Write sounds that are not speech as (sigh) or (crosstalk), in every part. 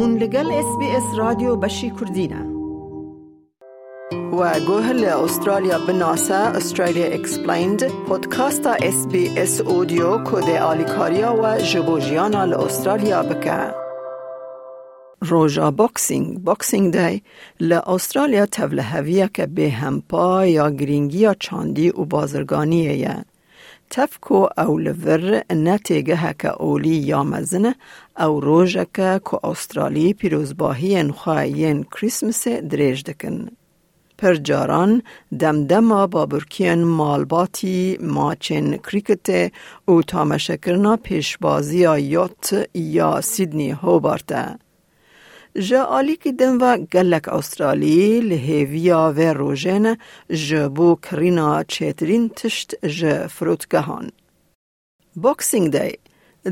هون لگل اس بی اس رادیو بشی کردینه. و گوهل استرالیا بناسه استرالیا اکسپلیند پودکاست اس بی اس اودیو کده آلیکاریا و جبوجیانا استرالیا بکه. روژا بوکسینگ بوکسینگ دی. ل استرالیا تبله که به همپا یا گرینگی یا چاندی و بازرگانیه یه. تفکو او لور نتیگه هکا اولی یا مزنه او روژه که استرالی پیروزباهی نخواهین کریسمس دریج دکن. پر جاران دمدما با برکین مالباتی ماچن کریکت او تامشکرنا پیشبازی یوت یا سیدنی هوبارته. جا آلی که دن و گلک استرالی لحیویا و روژن جبو کرینا چیترین تشت ج فروتگهان. بوکسینگ دی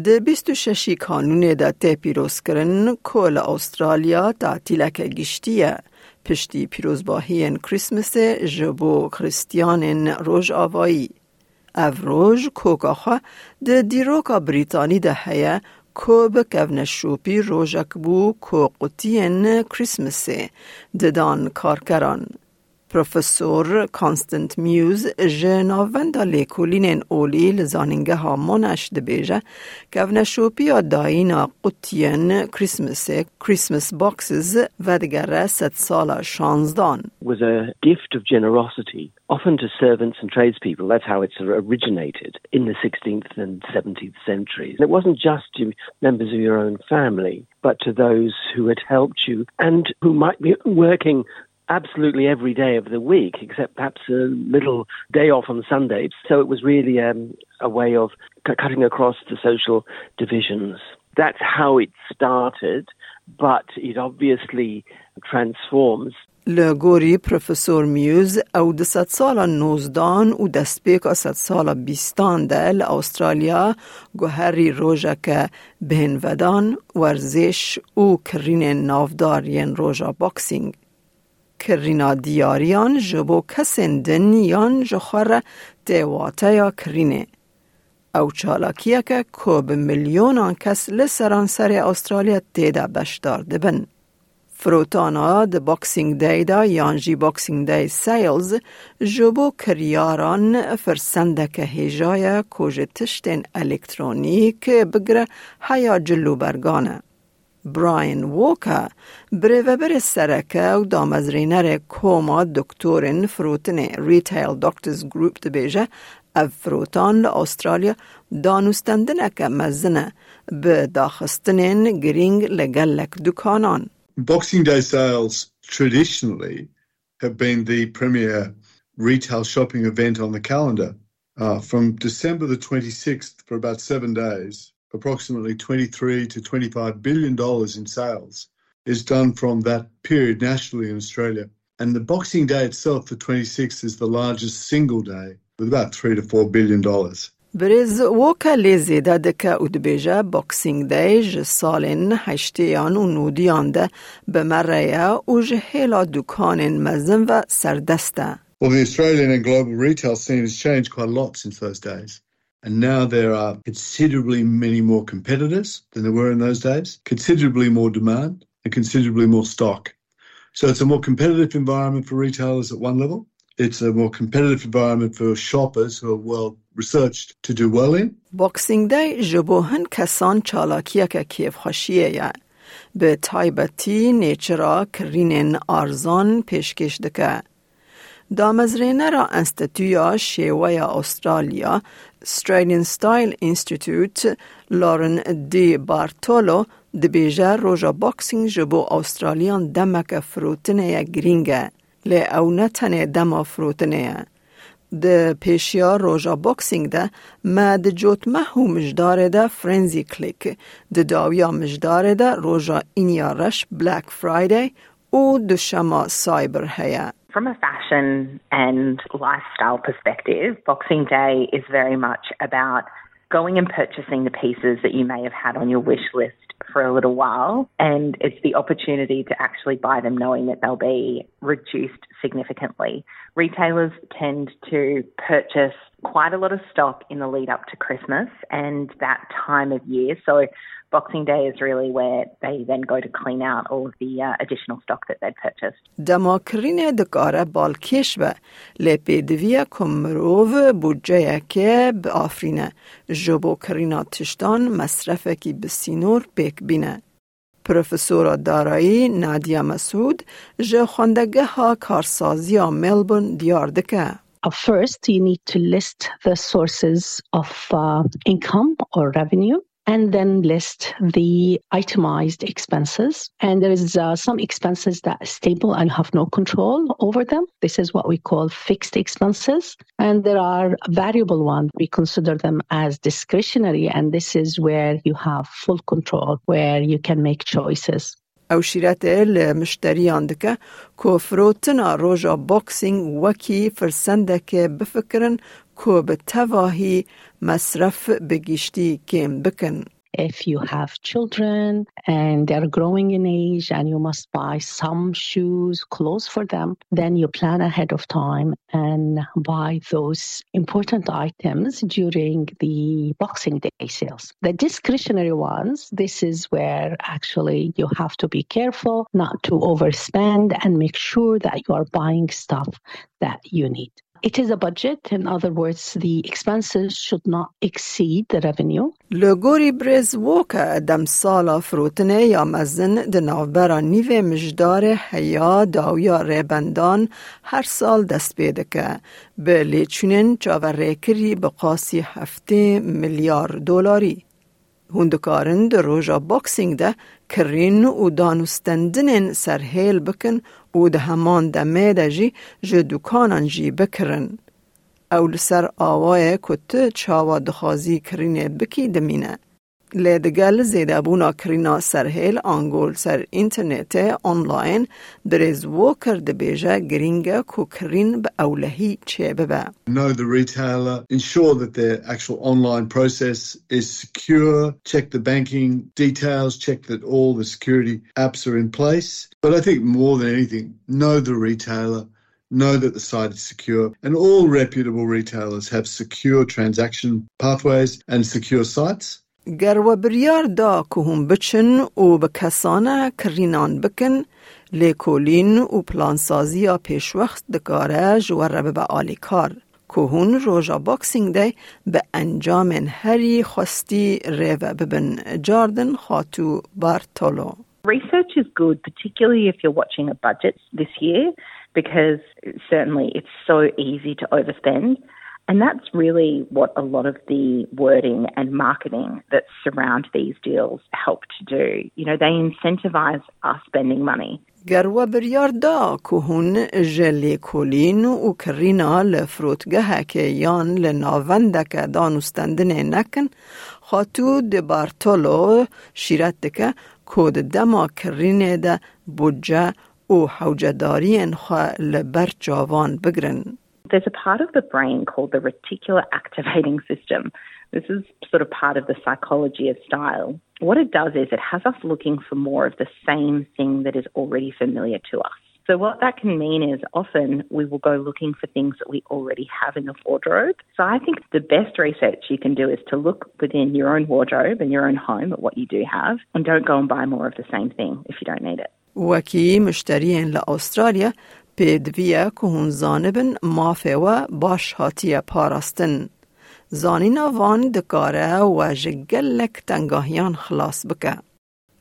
ده 26 کانون دا تی پیروز کرن کل استرالیا تعطیلک گشتیه پشتی پیروزباهی کریسمس جبو کریستیان روژ آوایی. او روژ کوکاخوا ده دیروکا بریتانی ده هیه کو بکون شوپی روژک بو کو قطین کریسمسی ددان کارکران. پروفسور کانستنت میوز جناوندا لیکولین اولی لزانینگه ها منش دبیجه که شوپی داینا قطین کریسمس کریسمس باکسز و دیگر ست سال شانزدان was a gift of generosity often to servants and tradespeople. That's how it's originated in the 16th and 17th centuries. And it wasn't just to members of your own family, but to those who had helped you and who might be working absolutely every day of the week, except perhaps a little day off on Sundays. So it was really um, a way of c- cutting across the social divisions. That's how it started, but it obviously transforms. Li gori professor Muse għaw disat sala nuzdan u daspek għasat sala bistan del Australia għuħarri roġa ka bħen vadan warzex u krinen navdar jen roġa boxing. کرینا دیاریان جبو کسین دنیان جخور دیواتا یا کرینه. او چالاکیه که کوب میلیونان کس لسران سر استرالیا دیده بشدار دبن. فروتانا د باکسینگ دی دا یانجی باکسینگ دی سیلز جبو کریاران فرسنده که هیجای کوژ تشتین الکترونیک بگره هیا جلو برگانه. براین ووکا بریوبر سرکه و دامزرینر کوما دکتورین فروتن ریتیل دکترز گروپ دبیجه او فروتان لأسترالیا دانوستندن اکه مزنه به داخستنین گرینگ لگلک دکانان. Boxing Day sales traditionally have been the premier retail shopping event on the calendar. Uh, from December the 26th for about seven days, approximately 23 to 25 billion dollars in sales is done from that period nationally in Australia. And the Boxing Day itself, the 26th, is the largest single day with about three to four billion dollars. Brez woka lezida deka udbeja Boxing Day ji salên heştiyan û nûdiyan de bi me reya û ji hêla dûkanên mezin ve. Well, the Australian and global retail scene has changed quite a lot since those days. And now there are considerably many more competitors than there were in those days, considerably more demand, and considerably more stock. So it's a more competitive environment for retailers at one level. It's a more competitive environment for shoppers who are well researched to do well in. Boxing Day ji bo hin kesan çalakiyeke kêfxweşiyê ye. دامزرینه را انستیتویا شیوه استرالیا Australian Style Institute لارن دی بارتولو دبیجه روژا باکسینگ جبو استرالیان دمک فروتنه گرینگه. لی او نتنه دما فروتنه د پیشیا روژا باکسینگ ده ما د جوت مهو مجدار ده فرنزی کلیک. د داویا مجدار ده روژا اینیا رش بلک فرایدی او دوشما سایبر هیا From a fashion and lifestyle perspective, Boxing Day is very much about going and purchasing the pieces that you may have had on your wish list for a little while, and it's the opportunity to actually buy them knowing that they'll be reduced significantly. Retailers tend to purchase quite a lot of stock in the lead up to Christmas and that time of year. So Boxing Day is really where they then go to clean out all of the uh, additional stock that they'd purchased. دماکرین دکاره بالکش به لپی دویا کمروو بودجه که به آفرینه جبو کرینا تشتان مصرفه کی بسینور بیک بینه. پروفسور دارایی نادیا مسعود جه خوندگه ها کارسازی ملبون دیار دکه. First, you need to list the sources of uh, income or revenue and then list the itemized expenses. And there is uh, some expenses that are stable and have no control over them. This is what we call fixed expenses. And there are variable ones. We consider them as discretionary. And this is where you have full control, where you can make choices. او شیرت لمشتریان دکه که فروتنا روژا بوکسینگ وکی فرسنده که بفکرن که به تواهی مصرف بگیشتی کم بکن. If you have children and they're growing in age and you must buy some shoes, clothes for them, then you plan ahead of time and buy those important items during the Boxing Day sales. The discretionary ones, this is where actually you have to be careful not to overspend and make sure that you are buying stuff that you need. لە گۆری برێزوۆکە ئەدەم ساڵا فرۆتنێ یا مزن دناوبەرە نیوێ مژدارێ هەیە داویا ڕێبەندان هەر ساڵ دەست پێ دەکە. بە لێچونن چاوەڕێکری بە قاسی هەفتێ ملیار دلاری. هوندکارن di roja boxing de kirîn û danûstendinên serhêl bikin و ده همان دمه ده جی جه دکانان جی بکرن. او لسر آوای کت چاوا دخازی کرینه بکی دمینه. لیدگل زیده بونا کرینا سرهیل آنگول سر اینترنت آنلاین دریز و کرده بیجه گرینگه کو کرین به اولهی چه ببه. Know the retailer, ensure that their actual online process is secure, check the banking details, check that all the security apps are in place. But I think more than anything, know the retailer, know that the site is secure, and all reputable retailers have secure transaction pathways and secure sites. گر و بریار دا که هم بچن و به کسانه کرینان بکن لیکولین و پلانسازی یا پیش وقت دکاره جوار به آلی کار. که هون روژا باکسینگ دی به انجام هری خواستی ریو ببن. جاردن خاتو بارتولو Research is good, particularly if you're watching a budget this year, because certainly it's so easy to overspend. And that's really what a lot of the wording and marketing that surround these deals help to do. You know, they incentivize us spending money. گروا بریار دا که هون جلی کولین و کرینا لفروتگه که یان لناونده که دانستندن نکن خاتو دی بارتولو شیرت دکه کود دما کرینه ده بودجه و حوجدارین خواه لبر جاوان بگرن. There's a part of the brain called the reticular activating system. This is sort of part of the psychology of style. What it does is it has us looking for more of the same thing that is already familiar to us. So what that can mean is often we will go looking for things that we already have in the wardrobe. So I think the best research you can do is to look within your own wardrobe and your own home at what you do have and don't go and buy more of the same thing if you don't need it. وکی مشتریین لأسترالیا پێدویە که هون زانبن مافێوە باش هاتیە پاراستن. زانینا وان دکاره و جگلک تنگاهیان خلاص بکه.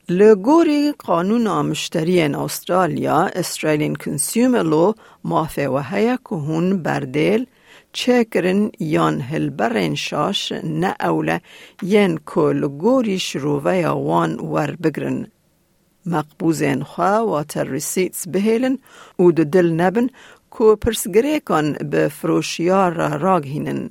لگوری قانون مشتری استرالیا استرالین کنسیومر لو مافه و هیا که هون بردیل چه کرن یان هلبرین شاش نه اوله ین که لگوری شروعه وان ور بگرن. مقبوزین خواه و تر ریسیتس بهیلن و دو دل نبن که پرسگره کن به فروشیار راگ هینن.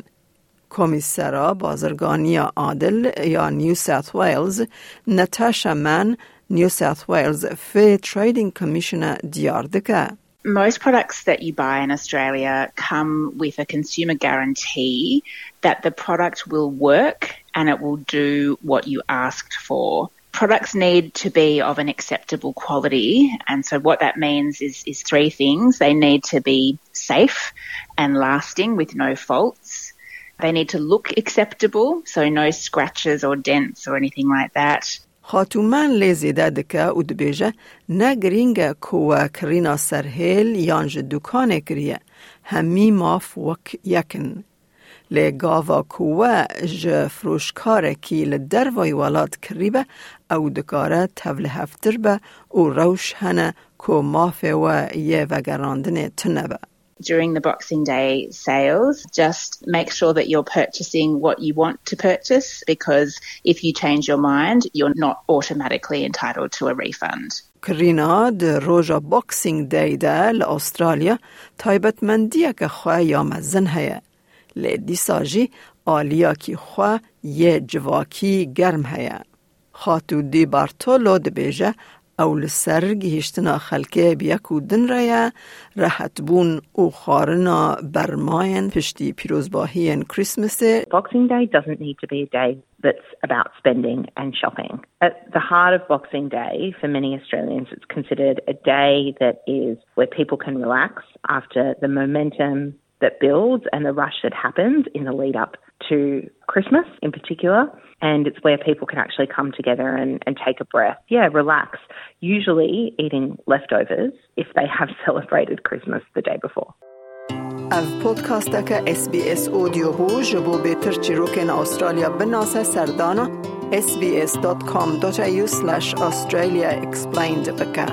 کمیسرا بازرگانی عادل یا نیو ساوت ویلز نتاشا من نیو ساوت ویلز فیر تریدینگ کمیشنر دیار دکه. Most products that you buy in Australia come with a consumer guarantee that the product will work and it will do what you asked for. products need to be of an acceptable quality. And so what that means is, is three things. They need to be safe and lasting with no faults. They need to look acceptable, so no scratches or dents or anything like that. خاتومان لیزیده دکه او دبیجه نه گرینگه کوه کرینا سرهیل یانج دکانه کریه همی ماف وک یکن لگاوا کوه ج فروشکاره کی لدروای ولاد کریبه او دکاره تول هفتر به او روش هنه کو مافه و یه وگراندن تنبه. during the Boxing Day sales, just make sure that you're purchasing what you want to purchase because if you change your mind, you're not automatically entitled to a refund. کرینا د روژا بوکسینگ دی ده لأسترالیا تایبت مندیه که خواه یا مزن هیا. لی دیساجی آلیا کی خواه یه جواکی گرم هیا. خاتو دی بارتولو دبیجه او لسر گهشتنا خلکه بیکو دن ریا راحت بون او خارنا برماین پشتی پیروزباهی کریسمس Boxing Day doesn't need to be a day that's about spending and shopping. At the heart of Boxing Day, for many Australians, it's considered a day that is where people can relax after the momentum that builds and the rush that happens in the lead up to Christmas in particular. And it's where people can actually come together and, and take a breath. Yeah, relax. Usually eating leftovers if they have (laughs) celebrated Christmas the day before. اف پودکاست که اس بی اس اودیو بو جبو بهتر چی روکن استرالیا بناسه سردانا sbs.com.au slash australia explained بکه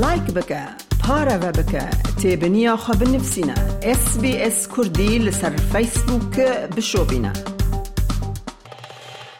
لایک بکه پارە بە بکە تێبنییا خە بنفسینە SسBS کوردی لەسەر فیسبووک بشۆبینە.